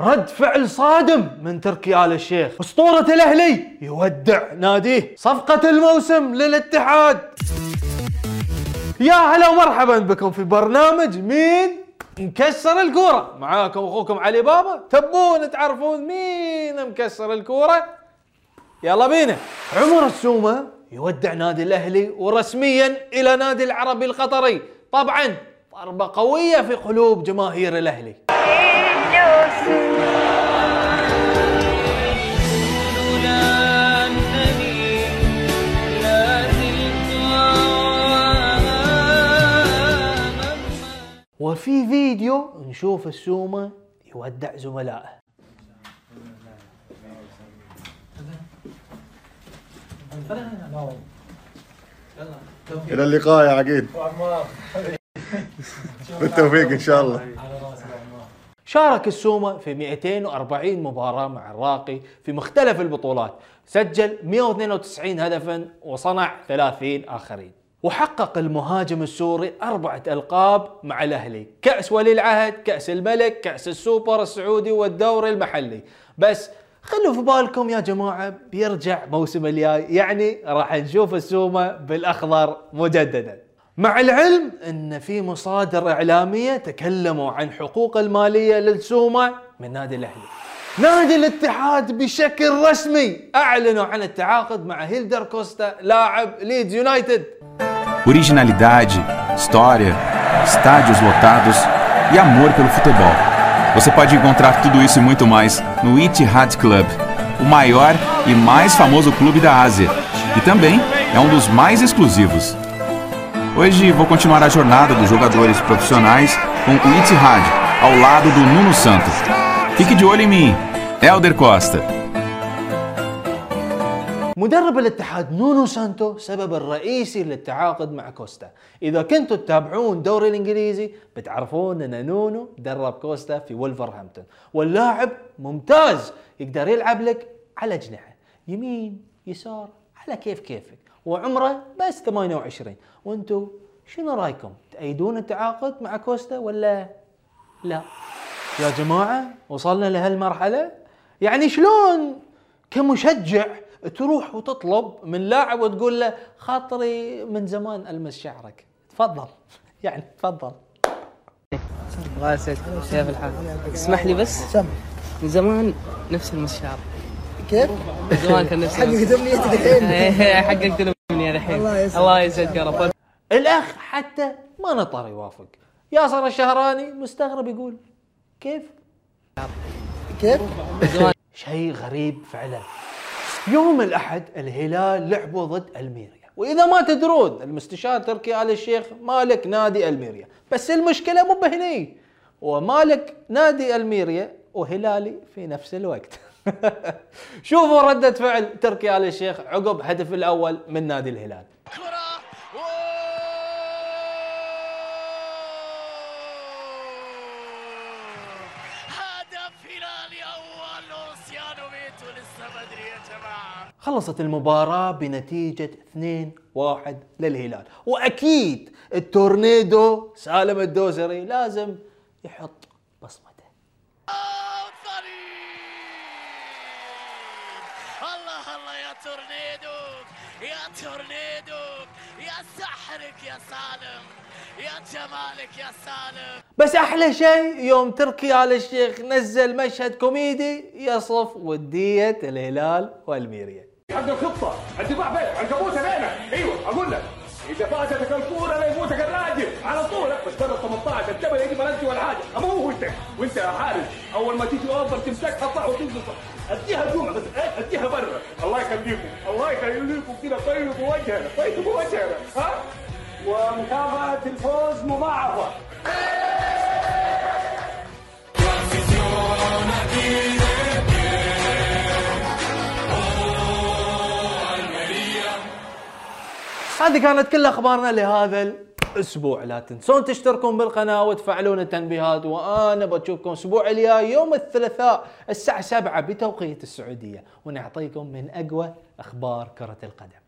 رد فعل صادم من تركي آل الشيخ. أسطورة الأهلي يودع ناديه. صفقة الموسم للاتحاد. يا هلا ومرحبا بكم في برنامج مين مكسر الكورة. معاكم أخوكم علي بابا. تبون تعرفون مين مكسر الكورة؟ يلا بينا. عمر السومة يودع نادي الأهلي ورسميا إلى نادي العربي القطري. طبعا ضربة قوية في قلوب جماهير الأهلي. وفي فيديو نشوف السومة يودع زملائه. إلى اللقاء يا عقيد. بالتوفيق إن شاء الله. شارك السومة في 240 مباراة مع الراقي في مختلف البطولات. سجل 192 هدفا وصنع 30 آخرين. وحقق المهاجم السوري أربعة ألقاب مع الأهلي. كأس ولي العهد كأس الملك كأس السوبر السعودي والدوري المحلي. بس خلوا في بالكم يا جماعة بيرجع موسم الجاي. يعني راح نشوف السومة بالأخضر مجددا. مع العلم ان في مصادر اعلاميه تكلموا عن حقوق الماليه للسومه من نادي الاهلي. نادي الاتحاد بشكل رسمي اعلنوا عن التعاقد مع هيلدر كوستا لاعب ليدز يونايتد. Originalidade, história, estádios lotados e amor pelo futebol. Você pode encontrar tudo isso e muito mais no Etihad Club, o maior e mais famoso clube da Ásia. E também é um dos mais exclusivos. Hoje vou continuar a jornada dos jogadores profissionais com o Itihad, ao lado do Nuno Santo. Fique de olho em mim, Elder Costa. مدرب الاتحاد نونو سانتو سبب الرئيسي للتعاقد مع كوستا إذا كنتوا تتابعون الدوري الإنجليزي بتعرفون أن نونو درب كوستا في ولفرهامبتون واللاعب ممتاز يقدر يلعب لك على جناحه يمين يسار على كيف كيفك وعمره بس 28 وأنتم شنو رايكم؟ تأيدون التعاقد مع كوستا ولا لا؟ يا جماعة وصلنا لهالمرحلة؟ يعني شلون كمشجع تروح وتطلب من لاعب وتقول له خاطري من زمان ألمس شعرك. تفضل. يعني تفضل. الله يسعدك كيف الحال؟ اسمح لي بس. من زمان نفس المشوار كيف؟ من زمان كان نفسي حقك تمنيتك الحين. إيه، حقك الحين. الله يسعدك. يا رب. الأخ حتى ما نطر يوافق. ياسر الشهراني مستغرب يقول كيف؟ كيف؟ شيء غريب فعلا. يوم الأحد الهلال لعبوا ضد ألميريا. وإذا ما تدرون المستشار تركي آل الشيخ مالك نادي ألميريا. بس المشكلة مو بهني. هو مالك نادي ألميريا وهلالي في نفس الوقت. شوفوا ردة فعل تركي آل الشيخ عقب هدف الأول من نادي الهلال. خلصت المباراة بنتيجة 2-1 للهلال. وأكيد التورنيدو سالم الدوسري لازم يحط بصمته. الله الله يا تورنيدو يا تورنيدو يا سحرك يا سالم يا جمالك يا سالم. بس أحلى شيء يوم تركي آل الشيخ نزل مشهد كوميدي يصف ودية الهلال والميريا. عند الخطه الدفاع بين عنكبوته بينك. أيوه أقول لك. إذا فاتتك الكورة لا يفوتك الراجل. على طول. بس برا 18 الجبل يجي بلنتي ولا حاجة أما هو انت وانت يا حارس. أول ما تيجي أوفر تمسكها صح وتنزل. أديها جمعة بس إيه؟ أديها برا. الله يخليكم. الله يخليكم كده. طيبوا وجهنا. طيبوا وجهنا. ها؟ ومكافأة الفوز مضاعفة. هذه كانت كل أخبارنا لهذا الأسبوع. لا تنسون تشتركون بالقناة وتفعلون التنبيهات وأنا بشوفكم الأسبوع الجاي يوم الثلاثاء الساعة 7 بتوقيت السعودية ونعطيكم من أقوى أخبار كرة القدم.